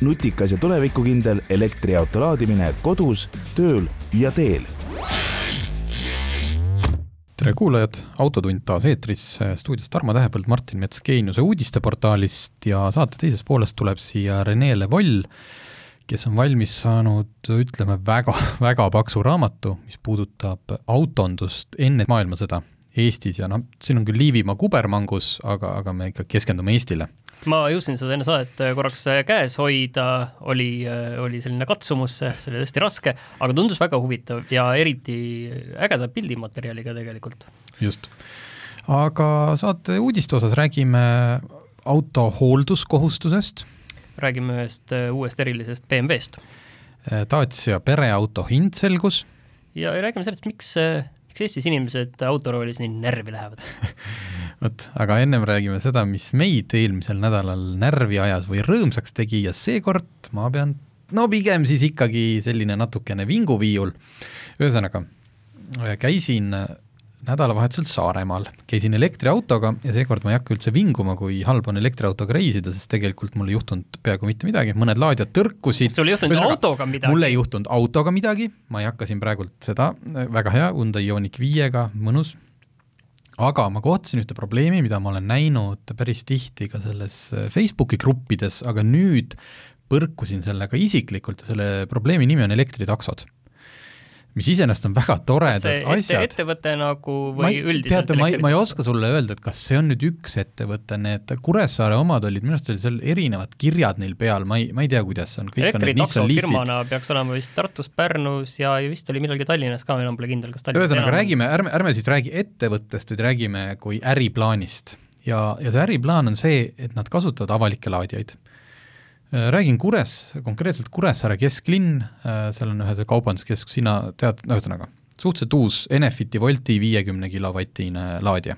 nutikas ja tulevikukindel elektriauto laadimine kodus, tööl ja teel. Tere kuulajad, Autotund taas eetris, stuudios Tarmo Tähepõld, Martin Mets Geeniuse uudisteportaalist ja saate teises pooles tuleb siia Rene Levoll, kes on valmis saanud, ütleme, väga, väga paksu raamatu, mis puudutab autondust enne maailmasõda Eestis ja noh, siin on küll Liivimaa kubermangus, aga, aga me ikka keskendume Eestile ma jõudsin seda enne saadet äh, korraks äh, käes hoida, oli, äh, oli selline katsumus, see oli hästi raske, aga tundus väga huvitav ja eriti ägeda pildimaterjaliga tegelikult. just. aga saate uudiste osas räägime auto hoolduskohustusest. räägime ühest uuest erilisest BMW-st. Dacia pereauto hind selgus. ja räägime sellest, miks miks Eestis inimesed autoroolis nii närvi lähevad vot, aga ennem räägime seda, mis meid eelmisel nädalal närvi ajas või rõõmsaks tegi ja seekord ma pean no pigem siis ikkagi selline natukene vinguviiul. ühesõnaga, käisin nädalavahetusel Saaremaal, käisin elektriautoga ja seekord ma ei hakka üldse vinguma, kui halb on elektriautoga reisida, sest tegelikult mul ei juhtunud peaaegu mitte midagi, mõned laadijad tõrkusid. sul ei juhtunud Ühesõnaga, autoga midagi? mul ei juhtunud autoga midagi, ma ei hakka siin praegult seda, väga hea, Hyundai Ioniq viiega, mõnus, aga ma kohtasin ühte probleemi, mida ma olen näinud päris tihti ka selles Facebooki gruppides, aga nüüd põrkusin sellega isiklikult ja selle probleemi nimi on elektritaksod mis iseenesest on väga toredad ette, asjad. ettevõte nagu või ei, üldiselt? teate, ma ei, ma ei oska sulle öelda, et kas see on nüüd üks ettevõte, need Kuressaare omad olid, minu arust olid seal erinevad kirjad neil peal, ma ei, ma ei tea, kuidas see on. elektritaksofirmana peaks olema vist Tartus, Pärnus ja vist oli millalgi Tallinnas ka, enam pole kindel, kas Tallinnas ühesõnaga, räägime, ärme, ärme siis räägi ettevõttest, vaid räägime kui äriplaanist. ja, ja see äriplaan on see, et nad kasutavad avalikke laadijaid räägin Kures, konkreetselt Kuressaare kesklinn, äh, seal on ühe kaubanduskeskus, sina tead, no ühesõnaga, suhteliselt uus Enefiti Wolti viiekümne kilovatine laadija.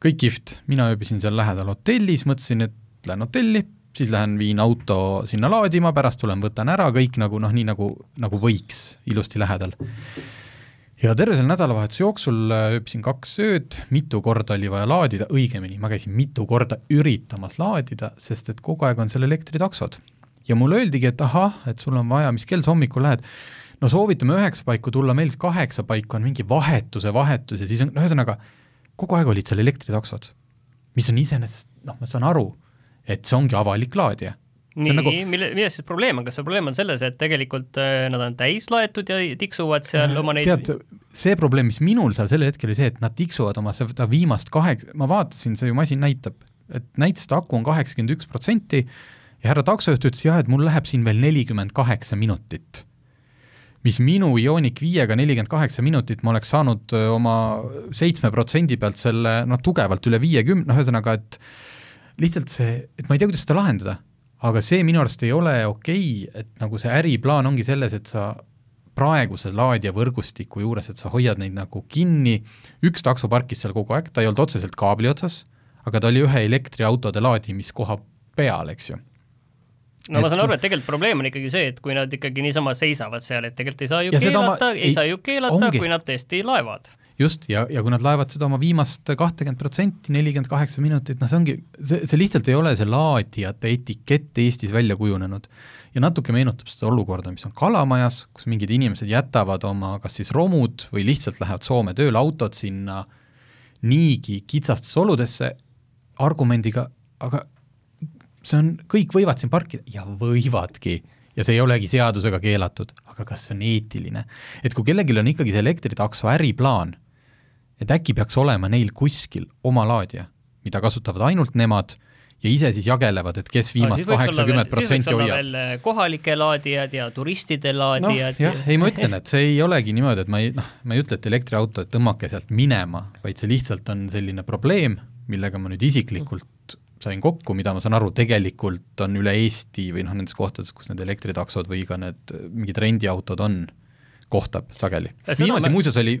kõik kihvt, mina ööbisin seal lähedal hotellis, mõtlesin, et lähen hotelli, siis lähen viin auto sinna laadima, pärast tulen võtan ära, kõik nagu noh, nii nagu, nagu võiks, ilusti lähedal ja terve selle nädalavahetuse jooksul äh, ööbisin kaks ööd, mitu korda oli vaja laadida, õigemini ma käisin mitu korda üritamas laadida, sest et kogu aeg on seal elektritaksod. ja mulle öeldigi, et ahah, et sul on vaja, mis kell sa hommikul lähed, no soovitame üheksa paiku tulla, meil kaheksa paiku on mingi vahetuse vahetus ja siis on, no ühesõnaga, kogu aeg olid seal elektritaksod. mis on iseenesest, noh, ma saan aru, et see ongi avalik laadija nii, nagu... mille, milles siis probleem on, kas see probleem on selles, et tegelikult äh, nad on täis laetud ja tiksuvad seal oma neid tead, see probleem, mis minul seal sel hetkel oli see, et nad tiksuvad oma seda viimast kaheksa, ma vaatasin, see ju masin näitab, et näitas, et aku on kaheksakümmend üks protsenti ja härra taksojuht ütles jah, et mul läheb siin veel nelikümmend kaheksa minutit. mis minu Ioniq viiega nelikümmend kaheksa minutit, ma oleks saanud äh, oma seitsme protsendi pealt selle noh, tugevalt üle viiekümne, noh ühesõnaga, et lihtsalt see, et ma ei tea, kuidas seda lahendada aga see minu arust ei ole okei okay,, et nagu see äriplaan ongi selles, et sa praeguse laadija võrgustiku juures, et sa hoiad neid nagu kinni, üks takso parkis seal kogu aeg, ta ei olnud otseselt kaabli otsas, aga ta oli ühe elektriautode laadimiskoha peal, eks ju. no et... ma saan aru, et tegelikult probleem on ikkagi see, et kui nad ikkagi niisama seisavad seal, et tegelikult ei saa ju ja keelata, ei, ei saa ju keelata, kui nad tõesti laevad just, ja, ja kui nad laevad seda oma viimast kahtekümmet protsenti, nelikümmend kaheksa minutit, noh see ongi, see, see lihtsalt ei ole see laadijate etikett Eestis välja kujunenud. ja natuke meenutab seda olukorda, mis on Kalamajas, kus mingid inimesed jätavad oma kas siis romud või lihtsalt lähevad Soome tööle autod sinna niigi kitsastesse oludesse argumendiga, aga see on, kõik võivad siin parkida ja võivadki ja see ei olegi seadusega keelatud, aga kas see on eetiline? et kui kellelgi on ikkagi see elektritakso äriplaan, et äkki peaks olema neil kuskil oma laadija, mida kasutavad ainult nemad ja ise siis jagelevad, et kes viimast kaheksakümmend protsenti hoiab. kohalike laadijad ja turistide laadijad no,. jah, ei ma ütlen, et see ei olegi niimoodi, et ma ei, noh, ma ei ütle, et elektriauto, et tõmmake sealt minema, vaid see lihtsalt on selline probleem, millega ma nüüd isiklikult sain kokku, mida ma saan aru, tegelikult on üle Eesti või noh, nendes kohtades, kus need elektritaksod või ka need mingid rendiautod on, kohtab sageli. viimati me... muuseas oli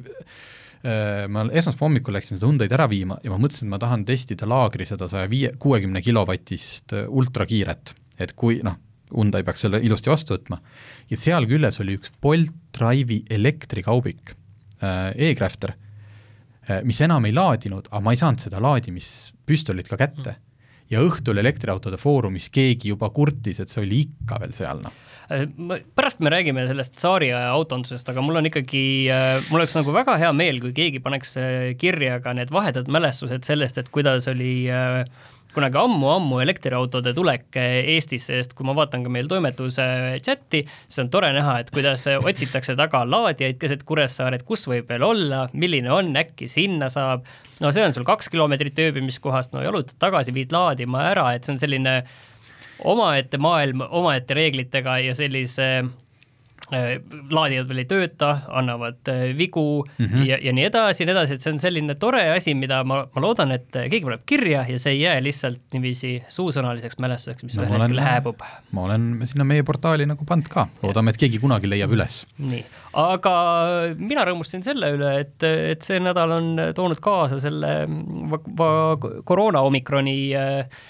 ma esmaspäeva hommikul läksin seda Hyundai'd ära viima ja ma mõtlesin, et ma tahan testida laagri seda saja viie, kuuekümne kilovatist äh, ultrakiiret, et kui noh, Hyundai peaks selle ilusti vastu võtma, ja seal küljes oli üks Bolt Drive'i elektrikaubik äh,, e-Crafter äh,, mis enam ei laadinud, aga ma ei saanud seda laadimispüstolit ka kätte. Mm ja õhtul elektriautode foorumis keegi juba kurtis, et see oli ikka veel seal, noh. Äh, pärast me räägime sellest tsaariaja autondusest, aga mul on ikkagi, äh, mul oleks nagu väga hea meel, kui keegi paneks äh, kirja ka need vahedad mälestused sellest, et kuidas oli äh, kunagi ammu-ammu elektriautode tulek Eestisse, sest kui ma vaatan ka meil toimetuse chati, siis on tore näha, et kuidas otsitakse taga laadijaid keset Kuressaaret, kus võib veel olla, milline on, äkki sinna saab. no see on sul kaks kilomeetrit ööbimiskohast, no jalutad tagasi, viid laadima ära, et see on selline omaette maailm, omaette reeglitega ja sellise Äh, laadijad veel ei tööta, annavad äh, vigu mm -hmm. ja, ja nii edasi ja nii edasi, et see on selline tore asi, mida ma, ma loodan, et keegi paneb kirja ja see ei jää lihtsalt niiviisi suusõnaliseks mälestuseks, mis no, ühel hetkel hääbub. ma olen sinna meie portaali nagu pannud ka, loodame, et keegi kunagi leiab üles. nii, aga mina rõõmustasin selle üle, et, et see nädal on toonud kaasa selle va, va, koroona omikroni äh,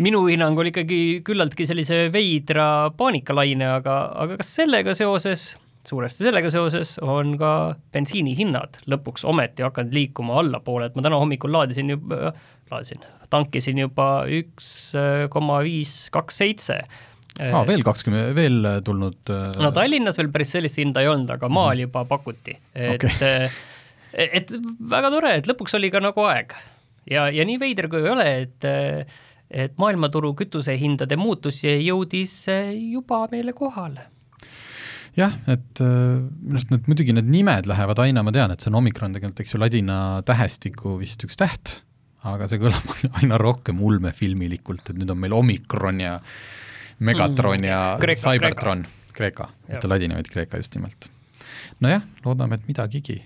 minu hinnangul ikkagi küllaltki sellise veidra paanikalaine, aga, aga kas sellega seoses, suuresti sellega seoses, on ka bensiinihinnad lõpuks ometi hakanud liikuma allapoole, et ma täna hommikul laadisin juba, laadisin, tankisin juba üks koma viis, kaks seitse aa, veel kakskümmend, veel tulnud äh, no Tallinnas veel päris sellist hinda ei olnud, aga maal mhm. juba pakuti, et okay. et väga tore, et lõpuks oli ka nagu aeg. ja, ja nii veider kui ei ole, et et maailmaturu kütusehindade muutus jõudis eh, juba meile kohale. Jah, et äh, minu arust need, muidugi need nimed lähevad aina, ma tean, et see on omikron tegelikult, eks ju, ladina tähestiku vist üks täht, aga see kõlab aina rohkem ulmefilmilikult, et nüüd on meil omikron ja Megatron ja mm, Cybertron, Kreeka, mitte ladina, vaid Kreeka just nimelt. nojah, loodame, et midagigi.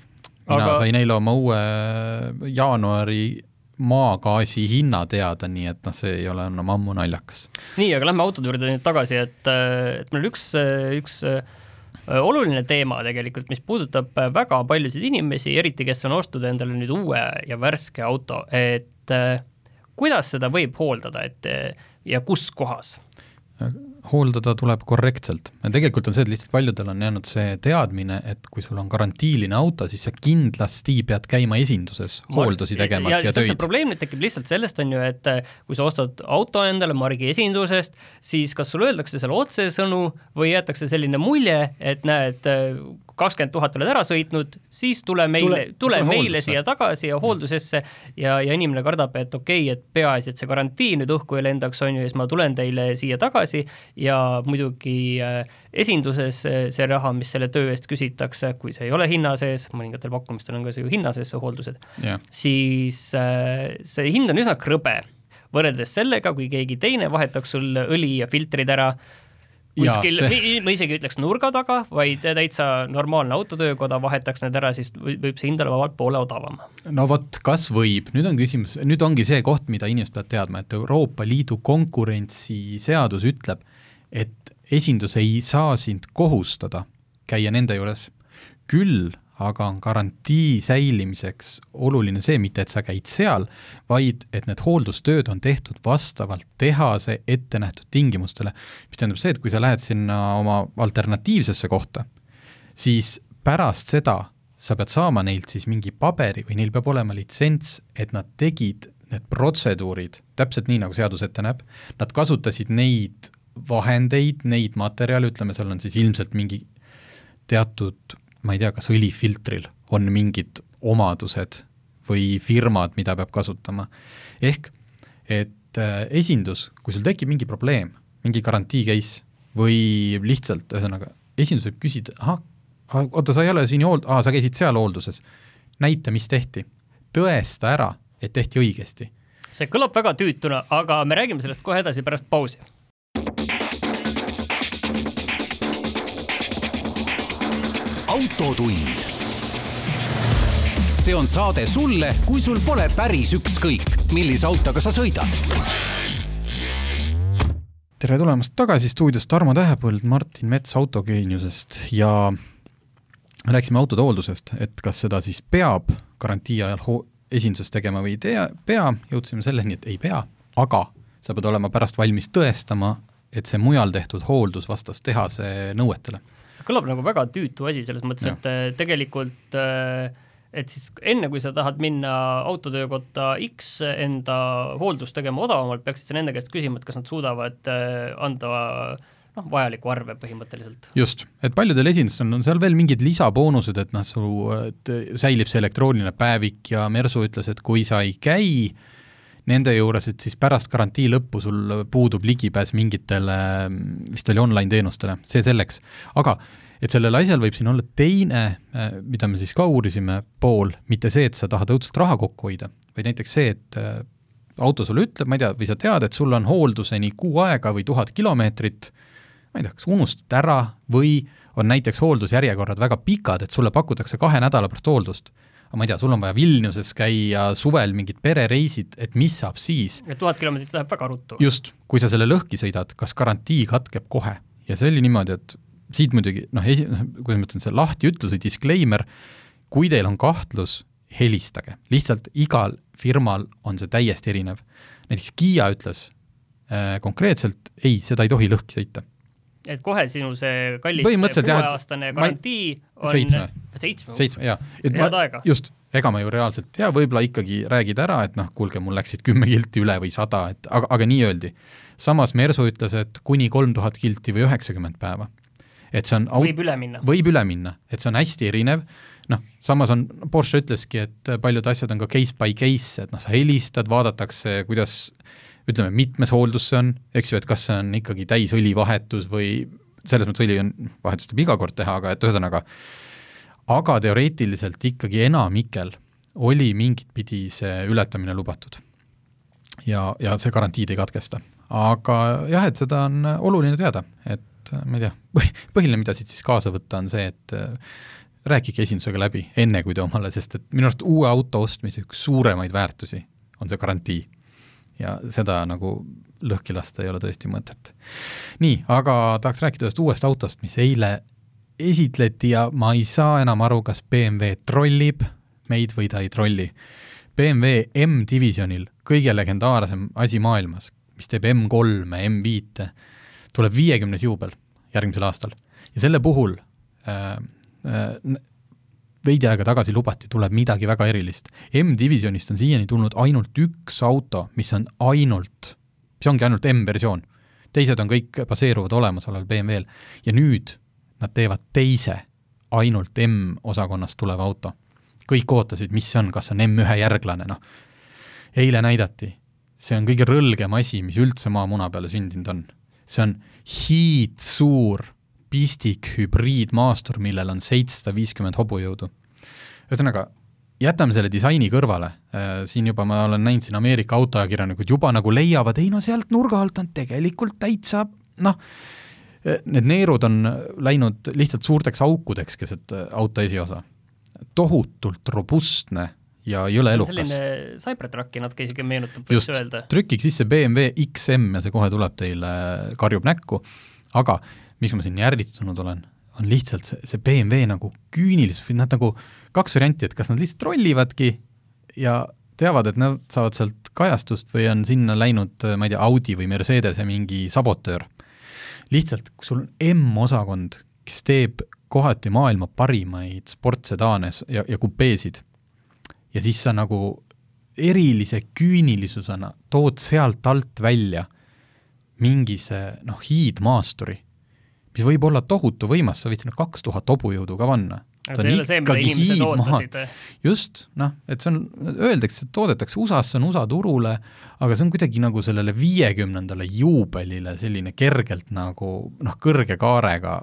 mina aga... sain eile oma uue jaanuari maagaasi hinna teada, nii et noh, see ei ole enam ammu naljakas. nii, aga lähme autode juurde nüüd tagasi, et, et meil üks, üks oluline teema tegelikult, mis puudutab väga paljusid inimesi, eriti kes on ostnud endale nüüd uue ja värske auto, et kuidas seda võib hooldada, et ja kus kohas? Hooldada tuleb korrektselt ja tegelikult on see, et lihtsalt paljudel on jäänud see teadmine, et kui sul on garantiiline auto, siis sa kindlasti pead käima esinduses hooldusi tegemas ja, ja töid. probleem nüüd tekib lihtsalt sellest, on ju, et eh, kui sa ostad auto endale margi esindusest, siis kas sulle öeldakse seal otsesõnu või jäetakse selline mulje, et näed, eh, kakskümmend tuhat oled ära sõitnud, siis tule meile, tule, tule meile siia tagasi ja hooldusesse ja, ja inimene kardab, et okei okay,, et peaasi, et see garantii nüüd õhku ei lendaks, on ju, ja siis ma tulen teile siia tagasi ja muidugi äh, esinduses see raha, mis selle töö eest küsitakse, kui see ei ole hinna sees, mõningatel pakkumistel on ka see ju hinna sees, see hooldused yeah., siis äh, see hind on üsna krõbe võrreldes sellega, kui keegi teine vahetaks sul õli ja filtrid ära kuskil, ma isegi ütleks nurga taga, vaid täitsa normaalne autotöökoda, vahetaks need ära, siis võib see hind olla vabalt poole odavam. no vot, kas võib, nüüd on küsimus, nüüd ongi see koht, mida inimesed peavad teadma, et Euroopa Liidu konkurentsiseadus ütleb, et esindus ei saa sind kohustada käia nende juures, küll aga on garantii säilimiseks oluline see, mitte et sa käid seal, vaid et need hooldustööd on tehtud vastavalt tehase ette nähtud tingimustele. mis tähendab see, et kui sa lähed sinna oma alternatiivsesse kohta, siis pärast seda sa pead saama neilt siis mingi paberi või neil peab olema litsents, et nad tegid need protseduurid täpselt nii, nagu seadus ette näeb, nad kasutasid neid vahendeid, neid materjale, ütleme, seal on siis ilmselt mingi teatud ma ei tea, kas õlifiltril on mingid omadused või firmad, mida peab kasutama. ehk et äh, esindus, kui sul tekib mingi probleem, mingi garantii case või lihtsalt, ühesõnaga, esindus võib küsida, ahah, oota, sa ei ole siin hool-, aa, sa käisid seal hoolduses, näita, mis tehti. tõesta ära, et tehti õigesti. see kõlab väga tüütuna, aga me räägime sellest kohe edasi pärast pausi autotund. see on saade sulle, kui sul pole päris ükskõik, millise autoga sa sõidad tere tulemast tagasi stuudios, Tarmo Tähepõld, Martin Mets Autogeeniusest ja rääkisime autode hooldusest, et kas seda siis peab garantii ajal esinduses tegema või ei tea, pea, jõudsime selleni, et ei pea, aga sa pead olema pärast valmis tõestama, et see mujal tehtud hooldus vastas tehase nõuetele. See kõlab nagu väga tüütu asi, selles mõttes, et äh, tegelikult äh, et siis enne, kui sa tahad minna autotöökotta X enda hooldust tegema odavamalt, peaksid sa nende käest küsima, et kas nad suudavad äh, anda noh, vajaliku arve põhimõtteliselt. just, et paljudel esindustel on seal veel mingid lisaboonused, et noh, su, et säilib see elektrooniline päevik ja Mersu ütles, et kui sa ei käi nende juures, et siis pärast garantii lõppu sul puudub ligipääs mingitele, vist oli online teenustele, see selleks, aga et sellel asjal võib siin olla teine, äh, mida me siis ka uurisime, pool, mitte see, et sa tahad õudselt raha kokku hoida, vaid näiteks see, et äh, auto sulle ütleb, ma ei tea, või sa tead, et sul on hoolduseni kuu aega või tuhat kilomeetrit, ma ei tea, kas unustad ära või on näiteks hooldusjärjekorrad väga pikad, et sulle pakutakse kahe nädala pärast hooldust. Aga ma ei tea, sul on vaja Vilniuses käia suvel mingid perereisid, et mis saab siis? et tuhat kilomeetrit läheb väga ruttu. just, kui sa selle lõhki sõidad, kas garantii katkeb kohe? ja see oli niimoodi, et siit muidugi noh, esi-, noh, kuidas ma ütlen, see lahtiütlus või disclaimer, kui teil on kahtlus, helistage, lihtsalt igal firmal on see täiesti erinev. näiteks Kiia ütles äh, konkreetselt, ei, seda ei tohi lõhki sõita. Et kohe sinu see kallis kuueaastane garantii on seitsme, seitsme, seitsme, jaa. head aega. just, ega ma ju reaalselt ja võib-olla ikkagi räägid ära, et noh, kuulge, mul läksid kümme kilti üle või sada, et aga, aga nii öeldi. samas Mersu ütles, et kuni kolm tuhat kilti või üheksakümmend päeva et see on aut-, võib üle minna. võib üle minna, et see on hästi erinev, noh, samas on, Porsche ütleski, et paljud asjad on ka case by case, et noh, sa helistad, vaadatakse, kuidas ütleme, mitmes hooldus see on, eks ju, et kas see on ikkagi täisõlivahetus või selles mõttes õli on, vahetust tuleb iga kord teha, aga et ühesõnaga, aga teoreetiliselt ikkagi enamikel oli mingit pidi see ületamine lubatud. ja, ja see garantiid ei katkesta. aga jah, et seda on oluline teada, et ma ei tea, põhiline, mida siit siis kaasa võtta, on see, et äh, rääkige esindusega läbi, enne kui te omale, sest et minu arust uue auto ostmise üks suuremaid väärtusi on see garantii. Ja seda nagu lõhki lasta ei ole tõesti mõtet. nii, aga tahaks rääkida ühest uuest autost, mis eile esitleti ja ma ei saa enam aru, kas BMW trollib meid või ta ei trolli. BMW M-divisjonil kõige legendaarsem asi maailmas, mis teeb M3-e, M5-e, tuleb viiekümnes juubel järgmisel aastal ja selle puhul äh, äh, veidi aega tagasi lubati, tuleb midagi väga erilist. M-divisjonist on siiani tulnud ainult üks auto, mis on ainult, mis ongi ainult M-versioon. teised on kõik, baseeruvad olemasoleval BMW-l ja nüüd nad teevad teise, ainult M-osakonnast tuleva auto. kõik ootasid, mis see on, kas see on M1 järglane, noh. eile näidati, see on kõige rõlgem asi, mis üldse maamuna peale sündinud on see on hiidsuur pistik hübriidmaastur, millel on seitsesada viiskümmend hobujõudu. ühesõnaga, jätame selle disaini kõrvale, äh, siin juba ma olen näinud siin Ameerika autoajakirjanikud juba nagu leiavad, ei no sealt nurga alt on tegelikult täitsa noh, äh, need neerud on läinud lihtsalt suurteks aukudeks keset äh, auto esiosa. tohutult robustne ja jõle elukas. selline Cybertrucki natuke isegi meenutab, võiks öelda. trükige sisse BMW XM ja see kohe tuleb teile, karjub näkku, aga miks ma siin nii ärritunud olen, on lihtsalt see, see BMW nagu küünilisus või nad nagu kaks varianti, et kas nad lihtsalt trollivadki ja teavad, et nad saavad sealt kajastust või on sinna läinud, ma ei tea, Audi või Mercedese mingi sabotöör. lihtsalt, kui sul on M-osakond, kes teeb kohati maailma parimaid sportsedaane ja, ja kupeesid, ja siis sa nagu erilise küünilisusena tood sealt alt välja mingise noh, hiidmaasturi, mis võib olla tohutu võimas, sa võid sinna kaks tuhat hobujõudu ka panna. see, mida inimesed ootasid. just, noh, et see on, öeldakse, et toodetakse USA-s, see on USA turule, aga see on kuidagi nagu sellele viiekümnendale juubelile selline kergelt nagu noh, kõrge kaarega,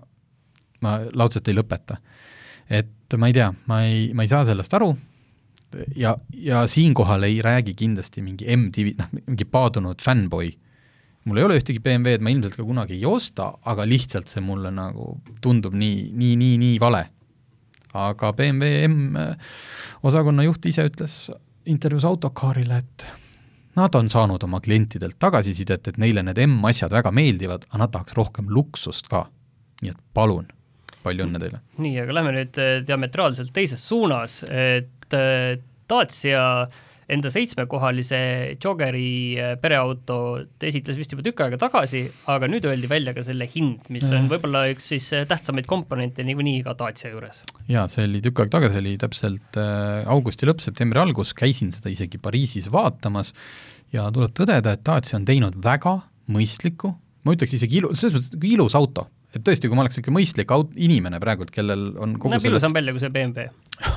ma laudselt ei lõpeta. et ma ei tea, ma ei, ma ei saa sellest aru, ja, ja siinkohal ei räägi kindlasti mingi M-divi-, noh, mingi paadunud fännboi. Mul ei ole ühtegi BMW-d, ma ilmselt ka kunagi ei osta, aga lihtsalt see mulle nagu tundub nii, nii, nii, nii vale. aga BMW M osakonna juht ise ütles intervjuus Autocarile, et nad on saanud oma klientidelt tagasisidet, et neile need M-asjad väga meeldivad, aga nad tahaks rohkem luksust ka. nii et palun, palju õnne teile! nii, aga lähme nüüd äh, diametraalselt teises suunas, et äh, Dacia enda seitsmekohalise Joggeri äh, pereauto esitles vist juba tükk aega tagasi, aga nüüd öeldi välja ka selle hind, mis on võib-olla üks siis tähtsamaid komponente niikuinii ka Dacia juures. jaa, see oli tükk aega tagasi, oli täpselt augusti lõpp, septembri algus, käisin seda isegi Pariisis vaatamas ja tuleb tõdeda, et Dacia on teinud väga mõistliku, ma ütleks isegi ilu-, selles mõttes ilus auto et tõesti, kui ma oleks niisugune mõistlik aut-, inimene praegult, kellel on kogu näeb ilusam välja kui see BMW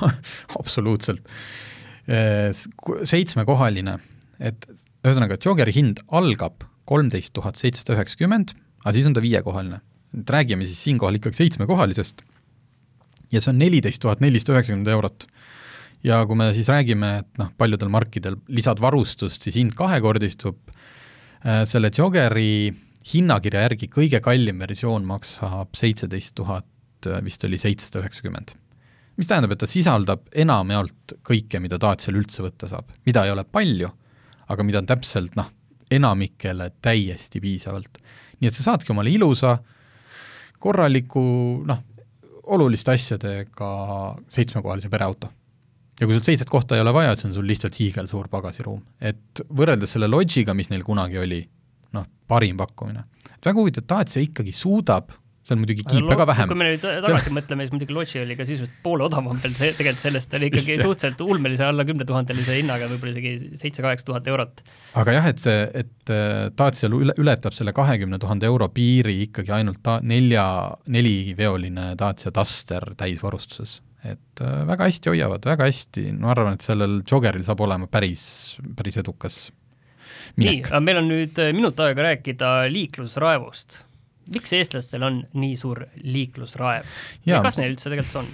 absoluutselt. Seitsmekohaline, et ühesõnaga, Joggeri hind algab kolmteist tuhat seitsesada üheksakümmend, aga siis on ta viiekohaline. et räägime siis siinkohal ikkagi seitsmekohalisest ja see on neliteist tuhat nelisada üheksakümmend eurot. ja kui me siis räägime, et noh, paljudel markidel lisad varustust, siis hind kahekordistub, selle Joggeri hinnakirja järgi kõige kallim versioon maksab seitseteist tuhat, vist oli seitsesada üheksakümmend. Mis tähendab, et ta sisaldab enamjaolt kõike, mida Dacial üldse võtta saab, mida ei ole palju, aga mida on täpselt noh, enamikele täiesti piisavalt. nii et sa saadki omale ilusa, korraliku noh, oluliste asjadega seitsmekohalise pereauto ja kui sul seitset kohta ei ole vaja, siis on sul lihtsalt hiigelsuur pagasiruum. et võrreldes selle Logiga, mis neil kunagi oli, noh, parim pakkumine. väga huvitav, Dacia ikkagi suudab, see on muidugi kiip väga vähem. kui me nüüd tagasi mõtleme, siis muidugi Logi oli ka sisuliselt poole odavam veel, see tegelikult sellest oli ikkagi Just, suhteliselt ulmelise alla kümnetuhandelise hinnaga, võib-olla isegi seitse-kaheksa tuhat eurot. aga jah, et see, et äh, Dacia üle, ületab selle kahekümne tuhande euro piiri ikkagi ainult ta-, nelja, neliveoline Dacia Duster täisvarustuses et äh, väga hästi hoiavad, väga hästi, ma arvan, et sellel Joggeril saab olema päris, päris edukas nii, aga meil on nüüd äh, minut aega rääkida liiklusraevust. Miks eestlastel on nii suur liiklusraev ja, kas neil üldse tegelikult on?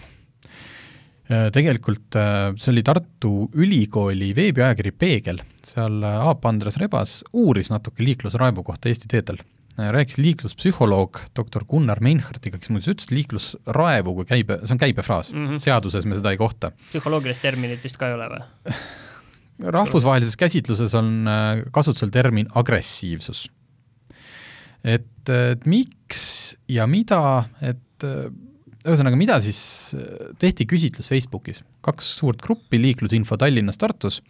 Äh, tegelikult äh, see oli Tartu Ülikooli veebiajakiri Peegel, seal Aap Andres Rebas uuris natuke liiklusraevu kohta Eesti teedel. rääkis liikluspsühholoog doktor Gunnar Meinhardtiga, kes muuseas ütles, et liiklusraevu kui käibe, see on käibefraas mm, -hmm. seaduses me seda ei kohta. psühholoogilist terminit vist ka ei ole või rahvusvahelises käsitluses on äh, kasutusel termin agressiivsus. Et, et miks ja mida, et äh, ühesõnaga, mida siis äh, tehti küsitlus Facebookis, kaks suurt gruppi, liiklusinfo Tallinnas, Tartus,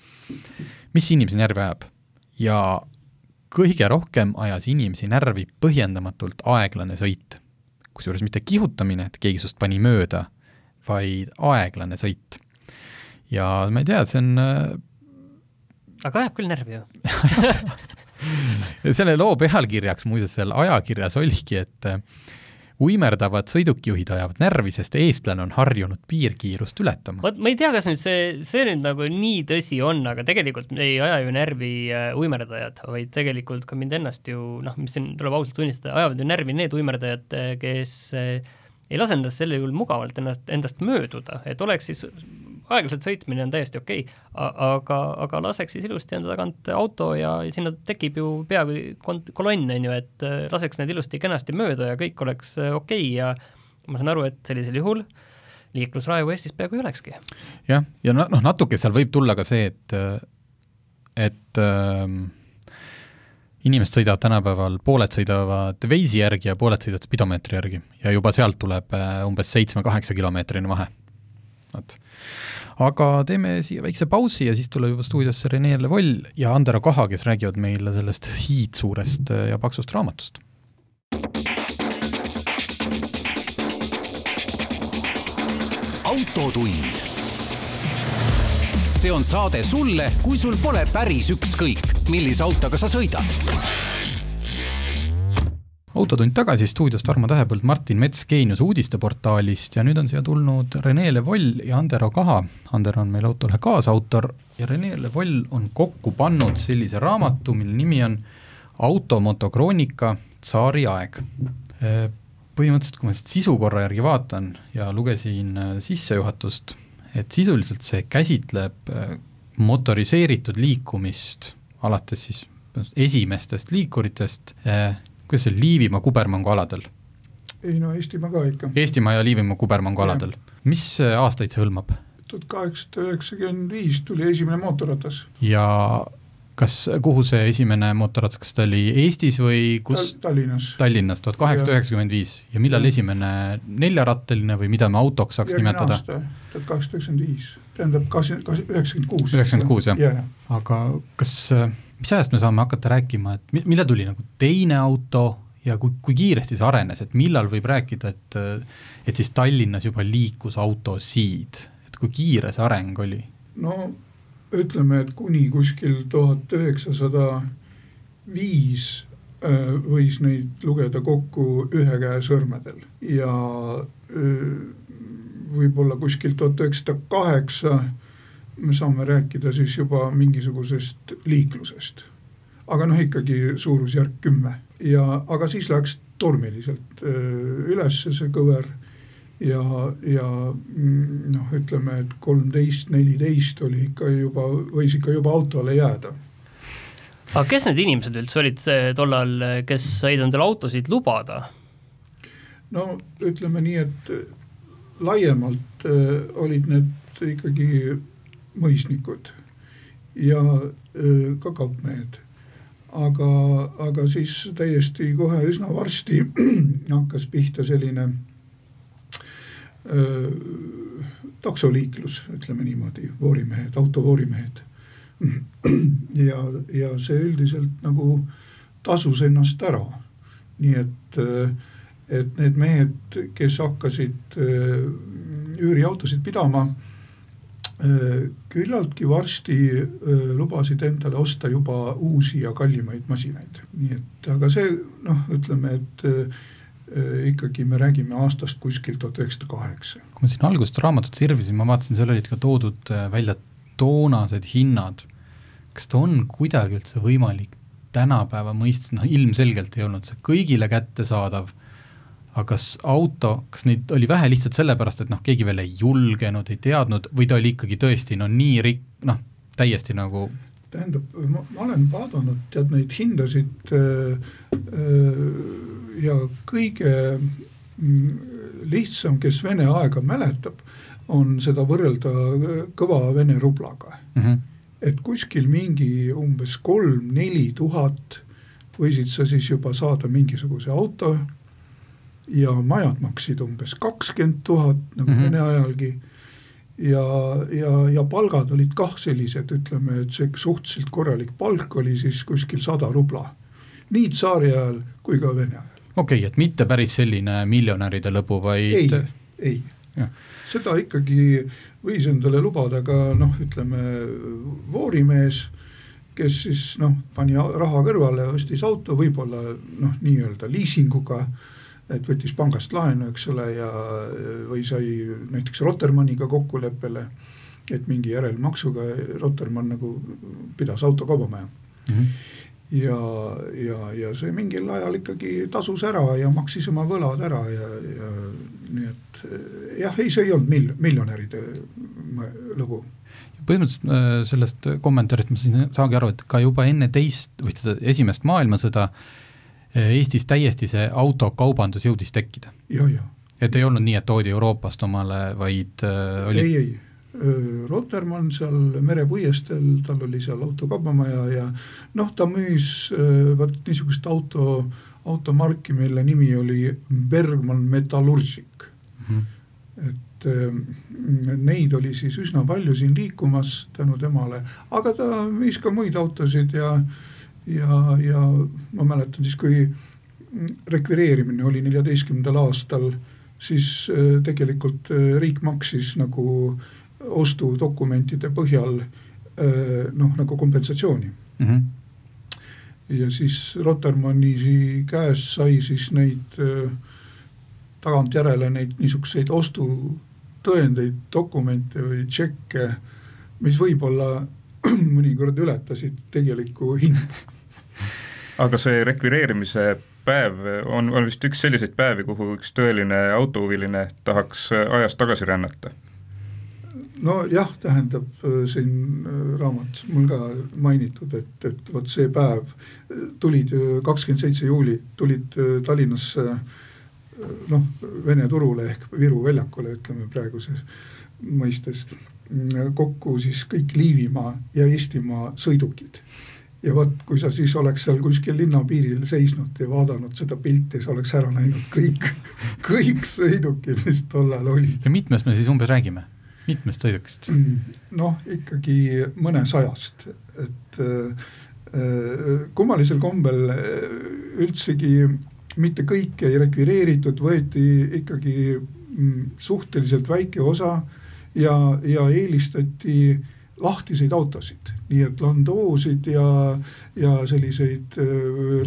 mis inimesi närvi ajab ja kõige rohkem ajas inimesi närvi põhjendamatult aeglane sõit. kusjuures mitte kihutamine, et keegi sinust pani mööda, vaid aeglane sõit. ja ma ei tea, see on aga ajab küll närvi ju selle loo pealkirjaks muuseas seal ajakirjas oligi, et äh, uimerdavad sõidukijuhid ajavad närvi, sest eestlane on harjunud piirkiirust ületama. vot ma ei tea, kas nüüd see, see nüüd nagu nii tõsi on, aga tegelikult ei aja ju närvi äh, uimerdajad, vaid tegelikult ka mind ennast ju noh, mis siin tuleb ausalt tunnistada, ajavad ju närvi need uimerdajad, äh, kes ei lase endast sel juhul mugavalt ennast, endast mööduda, et oleks siis aeglaselt sõitmine on täiesti okei okay,, aga, aga laseks siis ilusti enda tagant auto ja sinna tekib ju peaaegu kolonn, on ju, et äh, laseks need ilusti-kenasti mööda ja kõik oleks äh, okei okay ja ma saan aru, et sellisel juhul liiklusraevu Eestis peaaegu ei olekski. jah, ja noh, natuke seal võib tulla ka see, et, et äh, inimesed sõidavad tänapäeval, pooled sõidavad Waze'i järgi ja pooled sõidavad spidomeetri järgi ja juba sealt tuleb äh, umbes seitsme-kaheksa kilomeetrine vahe. Vot aga teeme siia väikse pausi ja siis tuleb juba stuudiosse Rene Levoll ja Andero Kaha, kes räägivad meile sellest hiidsuurest ja paksust raamatust. autotund. see on saade sulle, kui sul pole päris ükskõik, millise autoga sa sõidad autotund tagasi stuudios Tarmo Tähepõld, Martin Mets Geenius uudisteportaalist ja nüüd on siia tulnud Rene Levoll ja Andero Kaha. Andero on meil autolehe kaasautor ja Rene Levoll on kokku pannud sellise raamatu, mille nimi on Automotokroonika tsaariaeg. Põhimõtteliselt, kui ma siit sisukorra järgi vaatan ja lugesin sissejuhatust, et sisuliselt see käsitleb motoriseeritud liikumist alates siis esimestest liikuritest kuidas see Liivimaa kubermangu aladel? ei no Eestimaa ka ikka. Eestimaa ja Liivimaa kubermangu aladel. mis äh, aastaid see hõlmab? tuhat kaheksasada üheksakümmend viis tuli esimene mootorratas. ja kas, kuhu see esimene mootorratas, kas ta oli Eestis või kus Tal? Tallinnas. Tallinnas, tuhat kaheksasada üheksakümmend viis ja millal Ja. esimene neljarattaline või mida me autoks saaks nimetada? tuhat kaheksasada üheksakümmend viis, tähendab kakskümmend, üheksakümmend kuus. üheksakümmend kuus, jah. aga kas, mis ajast me saame hakata rääkima, et mi-, millal tuli nagu teine auto ja kui, kui kiiresti see arenes, et millal võib rääkida, et et siis Tallinnas juba liikus autosid, et kui kiire see areng oli? no ütleme, et kuni kuskil tuhat üheksasada viis äh, võis neid lugeda kokku ühe käe sõrmedel. Ja öö, võib-olla kuskil tuhat üheksasada kaheksa me saame rääkida siis juba mingisugusest liiklusest. aga noh, ikkagi suurusjärk kümme. Ja, aga siis läks tormiliselt öö, üles see kõver ja, ja mm, noh, ütleme, et kolmteist, neliteist oli ikka juba, võis ikka juba autole jääda. aga kes need inimesed üldse olid tollal, kes said endale autosid lubada? no ütleme nii, et laiemalt äh, olid need ikkagi mõisnikud ja äh, ka kaupmehed. aga, aga siis täiesti kohe üsna varsti hakkas pihta selline öö, taksoliiklus, ütleme niimoodi, voorimehed, autovooриmehed. ja, ja see üldiselt nagu tasus ennast ära. nii et, et need mehed, kes hakkasid üüriautosid pidama, küllaltki varsti lubasid endale osta juba uusi ja kallimaid masinaid, nii et aga see noh, ütleme, et ikkagi me räägime aastast kuskil tuhat üheksasada kaheksa. kui ma siin algusest raamatut sirvisin, ma vaatasin, seal olid ka toodud äh, välja toonased hinnad. kas ta on kuidagi üldse võimalik tänapäeva mõistes, noh ilmselgelt ei olnud see kõigile kättesaadav, aga kas auto, kas neid oli vähe lihtsalt sellepärast, et noh, keegi veel ei julgenud, ei teadnud või ta oli ikkagi tõesti no nii rik-, noh, täiesti nagu tähendab, ma, olen vaadanud tead neid hindasid äh, äh, ja kõige mm, lihtsam, kes Vene aega mäletab, on seda võrrelda kõva Vene rublaga mm. -hmm. et kuskil mingi umbes kolm-neli tuhat võisid sa siis juba saada mingisuguse auto ja majad maksid umbes kakskümmend tuhat nagu mm. -hmm. Vene ajalgi ja, ja, ja palgad olid kah sellised, ütleme, et see suhteliselt korralik palk oli siis kuskil sada rubla. nii tsaari ajal kui ka Vene ajal. Okei okay,, et mitte päris selline miljonäride lõbu, vaid ei, ei, seda ikkagi võis endale lubada ka noh, ütleme voorimees, kes siis noh, pani raha kõrvale, ostis auto võib-olla noh, nii-öelda liisinguga et võttis pangast laenu, eks ole, ja või sai näiteks Rotermanniga kokkuleppele, et mingi järelmaksuga Rotermann nagu pidas autokaubamaja mm. -hmm. Ja, ja, ja see mingil ajal ikkagi tasus ära ja maksis oma võlad ära ja, ja nii et jah, ei, see ei olnud mil-, miljonäride lugu. Põhimõtteliselt äh, sellest kommentaarist ma siin saangi aru, et ka juba enne teist või seda esimest maailmasõda Eestis täiesti see autokaubandus jõudis tekkida. et ei olnud nii, et toodi Euroopast omale, vaid oli ei, ei, Rotermann seal merepuiesteel, tal oli seal autokaubamaja ja noh, ta müüs vot niisugust auto, automarki, mille nimi oli Bergmann Metallurgic mm. -hmm. et äh, neid oli siis üsna palju siin liikumas tänu temale, aga ta müüs ka muid autosid ja ja, ja ma mäletan siis, kui rekvireerimine oli neljateistkümnendal aastal, siis tegelikult riik maksis nagu ostudokumentide põhjal noh, nagu kompensatsiooni mm. -hmm. ja siis Rotermanni käest sai siis neid tagantjärele neid niisuguseid ostutõendeid, dokumente või tšekke, mis võib-olla mõnikord ületasid tegelikku hinda. aga see rekvireerimise päev on, on vist üks selliseid päevi, kuhu üks tõeline autohuviline tahaks ajas tagasi rännata? Nojah, tähendab siin raamatus mul ka mainitud, et, et vot see päev tulid kakskümmend seitse juuli tulid Tallinnasse noh, Vene turule ehk Viru väljakule, ütleme praeguses mõistes kokku siis kõik Liivimaa ja Eestimaa sõidukid. ja vot, kui sa siis oleks seal kuskil linnapiiril seisnud ja vaadanud seda pilti, sa oleks ära näinud kõik, kõik sõidukid, mis tollal olid. ja mitmest me siis umbes räägime? Mitmest sõidukist? noh, ikkagi mõnesajast, et äh, kummalisel kombel üldsegi mitte kõike ei rekvireeritud, võeti ikkagi mm, suhteliselt väike osa ja, ja eelistati lahtiseid autosid, nii et Landoosid ja, ja selliseid äh,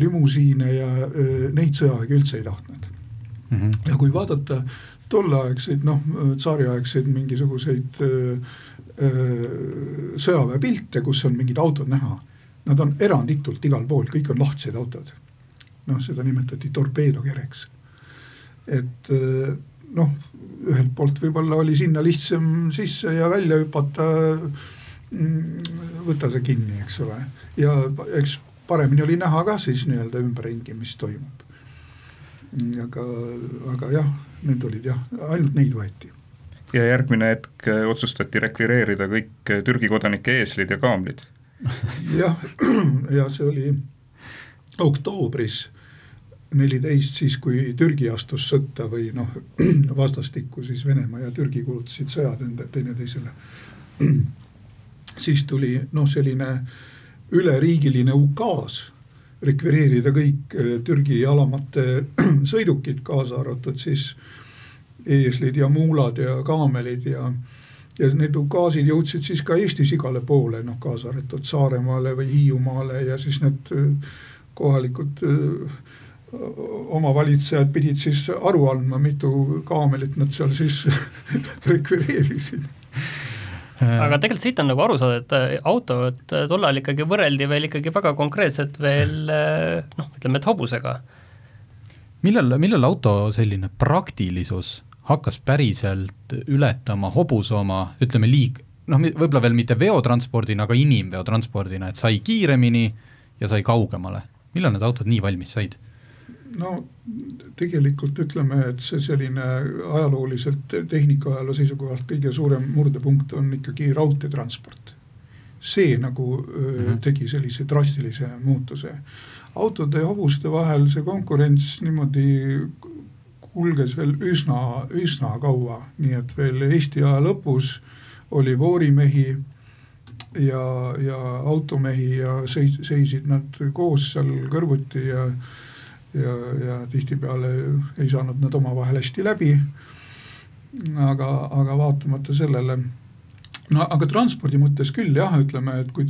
limusiine ja äh, neid sõjavägi üldse ei tahtnud mm. -hmm. ja kui vaadata tolleaegseid noh, tsaariaegseid mingisuguseid sõjaväepilte, kus on mingid autod näha, nad on eranditult igal pool, kõik on lahtised autod noh, seda nimetati torpeedokereks. et noh, ühelt poolt võib-olla oli sinna lihtsam sisse ja välja hüpata, mm, võta see kinni, eks ole, ja eks paremini oli näha ka siis nii-öelda ümberringi, mis toimub. Aga, aga jah, need olid jah, ainult neid võeti ja järgmine hetk otsustati rekvireerida kõik Türgi kodanike eeslid ja kaamlid. jah, ja see oli oktoobris neliteist, siis kui Türgi astus sõtta või noh, vastastikku siis Venemaa ja Türgi kuulutasid sõjad enda teineteisele. siis tuli noh, selline üleriigiline ukaas rekvireerida kõik äh, Türgi alamate sõidukid, kaasa arvatud siis eeslid ja muulad ja kaamelid ja ja need ukaasid jõudsid siis ka Eestis igale poole, noh kaasa arvatud Saaremaale või Hiiumaale ja siis need äh, kohalikud äh, omavalitsejad pidid siis aru andma, mitu kaamelit nad seal siis rekvireerisid aga tegelikult siit on nagu aru saada, et äh, auto, et äh, tol ajal ikkagi võrreldi veel ikkagi väga konkreetselt veel äh, noh, ütleme, et hobusega. millal, millal auto selline praktilisus hakkas päriselt ületama hobuse oma, ütleme liig-, noh, võib-olla veel mitte veotranspordina, aga inimveotranspordina, et sai kiiremini ja sai kaugemale. millal need autod nii valmis said? No tegelikult ütleme, et see selline ajalooliselt tehnikaajaloo seisukohalt kõige suurem murdepunkt on ikkagi raudteetransport. see nagu mm -hmm. tegi sellise drastilise muutuse. autode ja hobuste vahel see konkurents niimoodi kulges veel üsna, üsna kaua, nii et veel Eesti aja lõpus oli voorimehi ja, ja automehi ja seis, seisid nad koos seal kõrvuti ja ja, ja tihtipeale ei saanud nad omavahel hästi läbi. aga, aga vaatamata sellele, no aga transpordi mõttes küll jah, ütleme, et kui,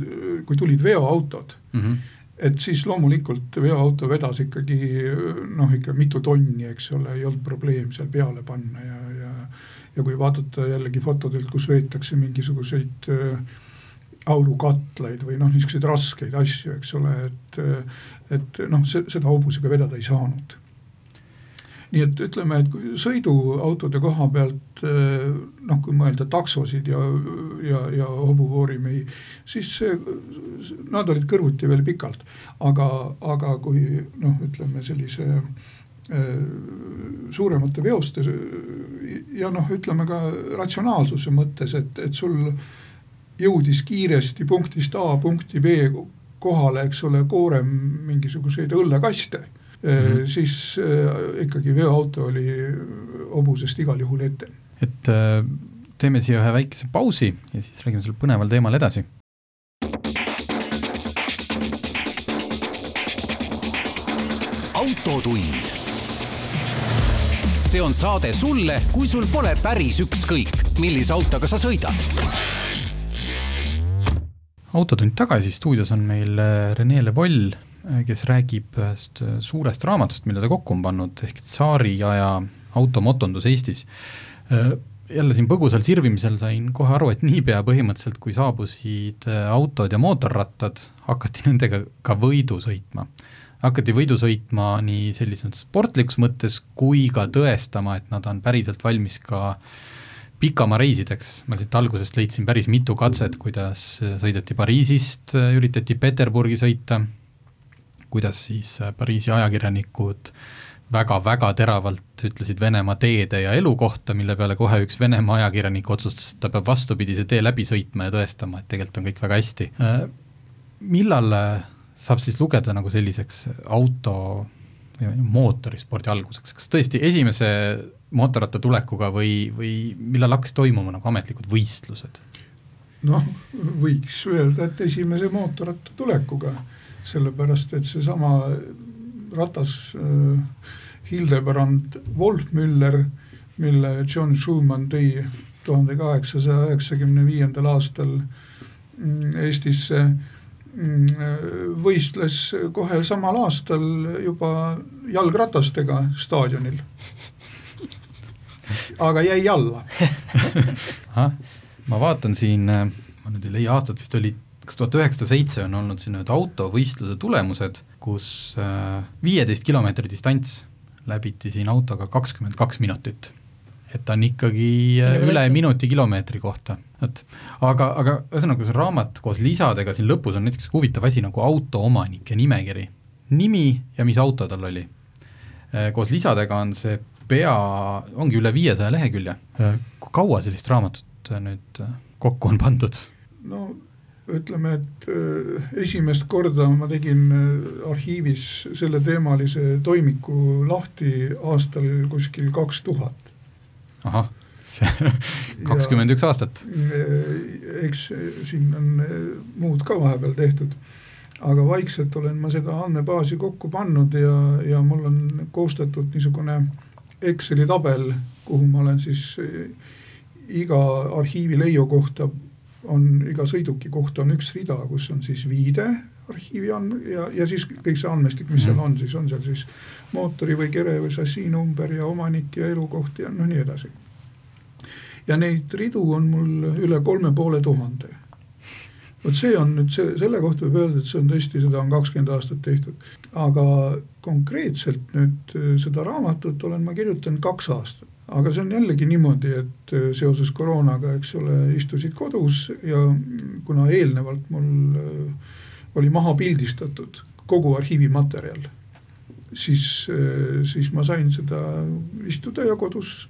kui tulid veoautod mm. -hmm et siis loomulikult veoauto vedas ikkagi noh, ikka mitu tonni, eks ole, ei olnud probleem seal peale panna ja, ja ja kui vaadata jällegi fotodelt, kus veetakse mingisuguseid äh, aurukatlaid või noh, niisuguseid raskeid asju, eks ole, et, et noh, seda hobusega vedada ei saanud. nii et ütleme, et sõiduautode koha pealt noh, kui mõelda taksosid ja, ja, ja hobuvoorimehi, siis nad olid kõrvuti veel pikalt, aga, aga kui noh, ütleme sellise suuremate veoste ja noh, ütleme ka ratsionaalsuse mõttes, et, et sul jõudis kiiresti punktist A punkti B kohale, eks ole, koorem mingisuguseid õllekaste mm, -hmm. siis äh, ikkagi veoauto oli hobusest igal juhul ette. et äh, teeme siia ühe väikese pausi ja siis räägime sellel põneval teemal edasi. autotund. see on saade sulle, kui sul pole päris ükskõik, millise autoga sa sõidad autotund tagasi, stuudios on meil äh, Rene Le Voll, äh, kes räägib ühest äh, suurest raamatust, mille ta kokku on pannud, ehk tsaariaja automotondus Eestis. jälle siin põgusal sirvimisel sain kohe aru, et niipea põhimõtteliselt, kui saabusid autod ja mootorrattad, hakati nendega ka võidu sõitma. hakati võidu sõitma nii sellises sportlikus mõttes kui ka tõestama, et nad on päriselt valmis ka äh, pikamareisideks, ma siit algusest leidsin päris mitu katset, kuidas sõideti Pariisist, üritati Peterburgi sõita, kuidas siis Pariisi ajakirjanikud väga-väga teravalt ütlesid Venemaa teede ja elu kohta, mille peale kohe üks Venemaa ajakirjanik otsustas, et ta peab vastupidise tee läbi sõitma ja tõestama, et tegelikult on kõik väga hästi. millal saab siis lugeda nagu selliseks auto mootorispordi alguseks, kas tõesti esimese mootorratta tulekuga või, või millal hakkas toimuma nagu ametlikud võistlused? noh, võiks öelda, et esimese mootorratta tulekuga, sellepärast et seesama ratas äh, Hildebrand Wolfmüller, mille John Schumann tõi tuhande kaheksasaja üheksakümne viiendal aastal mm, Eestisse mm, võistles kohe samal aastal juba jalgratastega staadionil. aga jäi alla. Ma vaatan siin, ma nüüd ei leia aastat, vist oli kaks tuhat üheksasada seitse on olnud siin need autovõistluse tulemused, kus äh, viieteist kilomeetri distants läbiti siin autoga kakskümmend kaks minutit et ta on ikkagi äh, üle minuti kilomeetri kohta, vot. aga, aga ühesõnaga see raamat koos lisadega siin lõpus on näiteks huvitav asi nagu autoomanike nimekiri. nimi ja mis auto tal oli. Äh, koos lisadega on see pea, ongi üle viiesaja lehekülje. Äh, kui kaua sellist raamatut nüüd kokku on pandud? no ütleme, et esimest korda ma tegin arhiivis selleteemalise toimiku lahti aastal kuskil kaks tuhat ahah, kakskümmend üks aastat. eks siin on muud ka vahepeal tehtud, aga vaikselt olen ma seda andmebaasi kokku pannud ja, ja mul on koostatud niisugune Exceli tabel, kuhu ma olen siis iga arhiivi leiu kohta on, iga sõiduki kohta on üks rida, kus on siis viide arhiivi andme ja, ja siis kõik see andmestik, mis seal mhm. on, siis on seal siis mootori või kere või šassii number ja omanik ja elukoht ja noh, nii edasi. ja neid ridu on mul üle kolme poole tuhande. vot see on nüüd see, selle kohta võib öelda, et see on tõesti, seda on kakskümmend aastat tehtud, aga konkreetselt nüüd äh, seda raamatut olen ma kirjutanud kaks aastat aga see on jällegi niimoodi, et äh, seoses koroonaga, eks ole, istusid kodus ja kuna eelnevalt mul äh, oli maha pildistatud kogu arhiivimaterjal, siis, siis ma sain seda istuda ja kodus,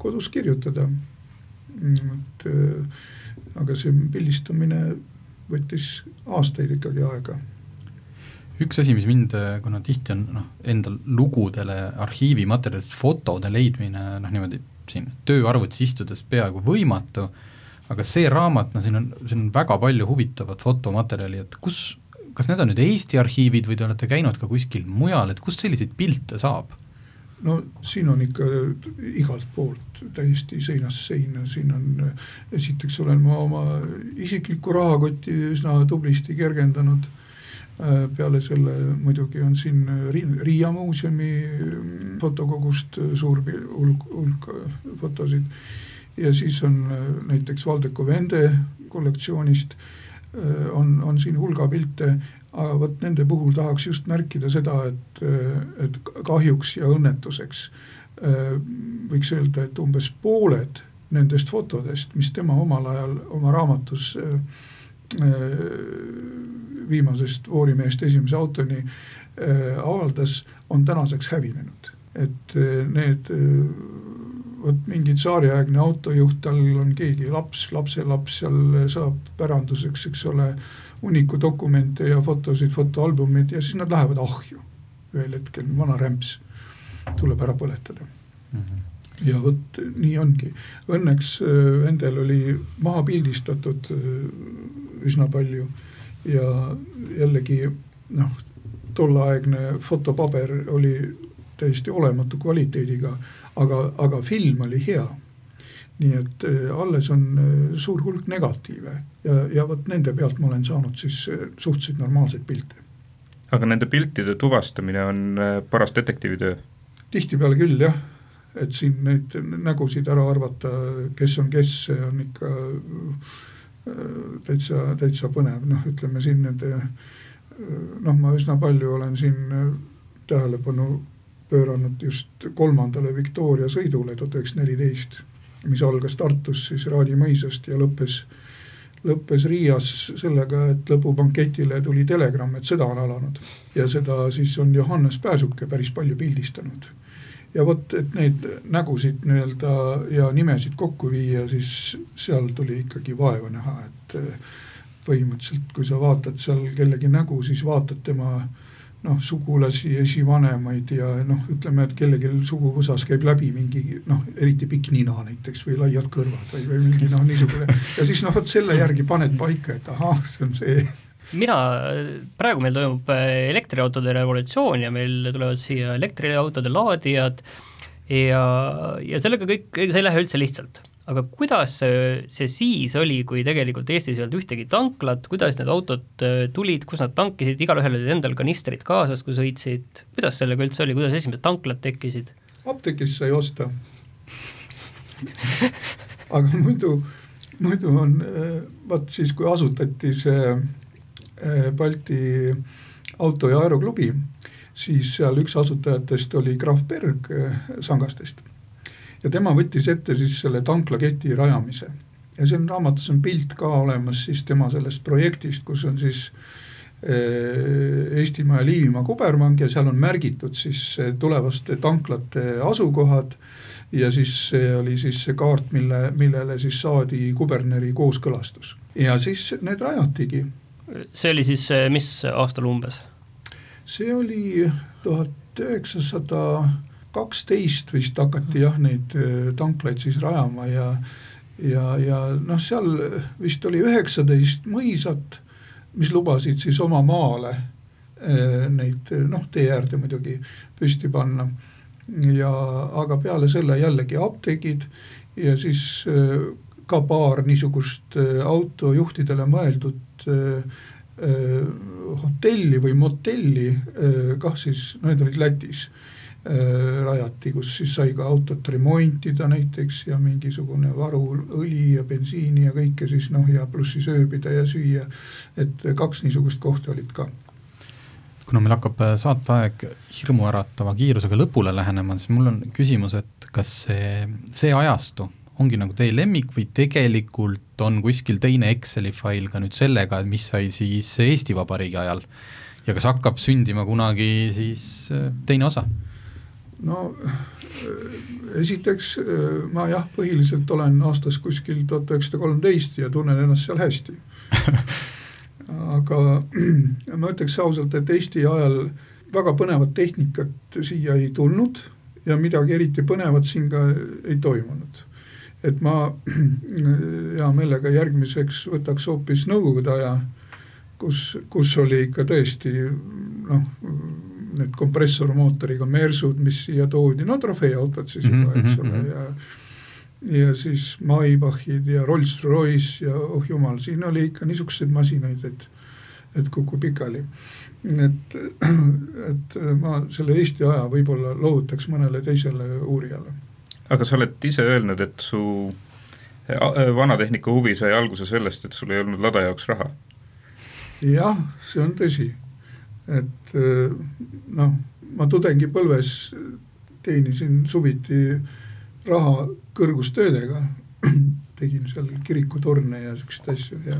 kodus kirjutada. et aga see pildistamine võttis aastaid ikkagi aega üks asi, mis mind, kuna tihti on noh, endal lugudele arhiivimaterjalidest fotode leidmine noh, niimoodi siin tööarvutis istudes peaaegu võimatu, aga see raamat, no siin on, siin on väga palju huvitavat fotomaterjali, et kus, kas need on nüüd Eesti arhiivid või te olete käinud ka kuskil mujal, et kust selliseid pilte saab? no siin on ikka igalt poolt täiesti seinast seina, siin on, esiteks olen ma oma isiklikku rahakotti üsna tublisti kergendanud. peale selle muidugi on siin Riia muuseumi fotokogust suur hulk, hulk fotosid ja siis on näiteks Valdeko Vende kollektsioonist Äh, on, on siin hulga pilte, aga vot nende puhul tahaks just märkida seda, et, et kahjuks ja õnnetuseks äh, võiks öelda, et umbes pooled nendest fotodest, mis tema omal ajal oma raamatus äh, viimasest voorimeest esimese autoni avaldas, on tänaseks hävinenud. et need vot mingi tsaariaegne autojuht, tal on keegi laps, lapselaps seal saab päranduseks, eks ole, hunniku dokumente ja fotosid, fotoalbumid ja siis nad lähevad ahju. ühel hetkel vana rämps tuleb ära põletada mm. -hmm. ja vot nii ongi, õnneks äh, endal oli maha pildistatud äh, üsna palju ja jällegi noh, tolleaegne fotopaber oli täiesti olematu kvaliteediga aga, aga film oli hea. nii et äh, alles on äh, suur hulk negatiive ja, ja vot nende pealt ma olen saanud siis äh, suhteliselt normaalseid pilte. aga nende piltide tuvastamine on paras detektiivitöö? tihtipeale küll jah, et siin neid nägusid ära arvata, kes on kes, see on ikka täitsa, täitsa põnev, noh, ütleme siin nende noh, ma üsna palju olen siin tähelepanu pööranud just kolmandale Victoria sõidule tuhat üheksasada neliteist, mis algas Tartus siis Raadi mõisast ja lõppes, lõppes Riias sellega, et lõpubanketile tuli telegramm, et sõda on alanud. ja seda siis on Johannes Pääsuke päris palju pildistanud. ja vot, et neid nägusid nii-öelda ja nimesid kokku viia, siis seal tuli ikkagi vaeva näha, et põhimõtteliselt, kui sa vaatad seal kellegi nägu, siis vaatad tema noh, sugulasi, esivanemaid ja noh, ütleme, et kellelgi suguvõsas käib läbi mingi noh, eriti pikk nina näiteks või laiad kõrvad või, või mingi noh, niisugune. Ja siis noh, vot selle järgi paned paika, et ahah, see on see. Mina, praegu meil toimub äh, elektriautode revolutsioon ja meil tulevad siia elektriautode laadijad ja, ja sellega kõik, see ei lähe üldse lihtsalt aga kuidas see siis oli, kui tegelikult Eestis ei olnud ühtegi tanklat, kuidas need autod äh, tulid, kus nad tankisid, igalühel olid endal kanistrid kaasas, kui sõitsid, kuidas sellega üldse oli, kuidas esimesed tanklad tekkisid? apteegist sai osta. Aga muidu, muidu on äh, vot siis, kui asutati see äh, Balti auto- ja aeroklubi, siis seal üks asutajatest oli Graf Berg Sangastest ja tema võttis ette siis selle tanklaketi rajamise. ja siin raamatus on pilt ka olemas siis tema sellest projektist, kus on siis eh, Eestimaa ja Liivimaa kubermang ja seal on märgitud siis tulevaste tanklate asukohad ja siis see oli siis see kaart, mille, millele siis saadi kuberneri kooskõlastus ja siis need rajatigi. see oli siis mis aastal umbes? see oli tuhat üheksasada kaksteist vist hakati jah, neid äh, tanklaid siis rajama ja ja, ja noh, seal vist oli üheksateist mõisat, mis lubasid siis oma maale äh, neid noh, tee äärde muidugi püsti panna. ja aga peale selle jällegi apteegid ja siis äh, ka paar niisugust autojuhtidele mõeldud hotelli või motelli, kah siis, no need olid Lätis rajati, kus siis sai ka autot remontida näiteks ja mingisugune varu õli ja bensiini ja kõike siis noh, ja pluss siis ööbida ja süüa. et kaks niisugust kohta olid ka kuna meil hakkab äh, saateaeg hirmuäratava kiirusega lõpule lähenema, siis mul on küsimus, et kas see, see ajastu ongi nagu teie lemmik või tegelikult on kuskil teine Exceli fail ka nüüd sellega, mis sai siis Eesti Vabariigi ajal ja kas hakkab sündima kunagi siis äh, teine osa? No esiteks ma jah, põhiliselt olen aastas kuskil tuhat üheksasada kolmteist ja tunnen ennast seal hästi aga ma ütleks ausalt, et Eesti ajal väga põnevat tehnikat siia ei tulnud ja midagi eriti põnevat siin ka ei toimunud. et ma hea meelega järgmiseks võtaks hoopis Nõukogude aja, kus, kus oli ikka tõesti noh, need kompressormootoriga Mersud, mis siia toodi, no trofeeautod siis juba mm, -hmm, eks ole mm, -hmm. ja ja siis Maybachid ja Rolls-Royce ja oh jumal, siin oli ikka niisuguseid masinaid, et et kukub pikali. et, et ma selle Eesti aja võib-olla loovutaks mõnele teisele uurijale. aga sa oled ise öelnud, et su vanatehnika huvi sai alguse sellest, et sul ei olnud lada jaoks raha? jah, see on tõsi et eh, noh, ma tudengipõlves teenisin suviti raha kõrgustöödega, tegin seal kirikutorne ja siukseid asju ja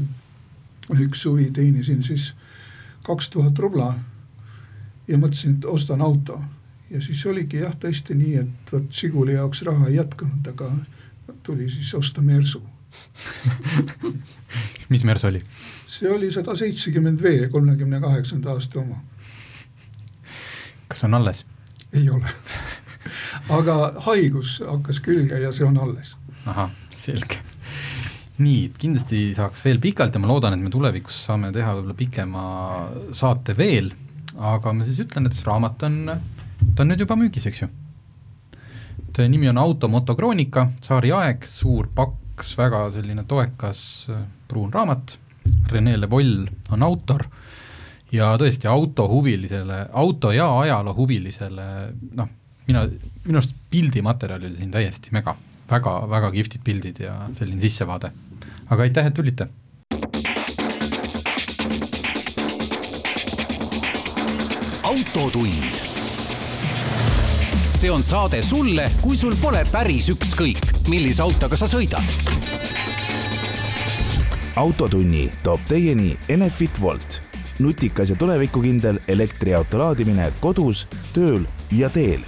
üks suvi teenisin siis kaks tuhat rubla. Ja mõtlesin, et ostan auto. Ja siis oligi jah, tõesti nii, et vot Žiguli jaoks raha ei jätkunud, aga tuli siis osta Mersu mis Mersu oli? see oli sada seitsekümmend V, kolmekümne kaheksanda aasta oma. kas on alles? ei ole aga haigus hakkas külge ja see on alles. ahah, selge. nii, kindlasti saaks veel pikalt ja ma loodan, et me tulevikus saame teha võib-olla pikema saate veel, aga ma siis ütlen, et see raamat on, ta on nüüd juba müügis, eks ju. nimi on Automotokroonika, Saari aeg, suur paks, väga selline toekas pruun raamat Rene Le Voll on autor ja tõesti autohuvilisele, auto ja ajaloo huvilisele noh, mina, minu arust pildimaterjal oli siin täiesti mega, väga, väga kihvtid pildid ja selline sissevaade. aga aitäh, et tulite. autotund. See on saade sulle, kui sul pole päris ükskõik, millise autoga sa sõidad. Autotunni toob teieni Enefit Volt, nutikas ja tulevikukindel elektriauto laadimine kodus, tööl ja teel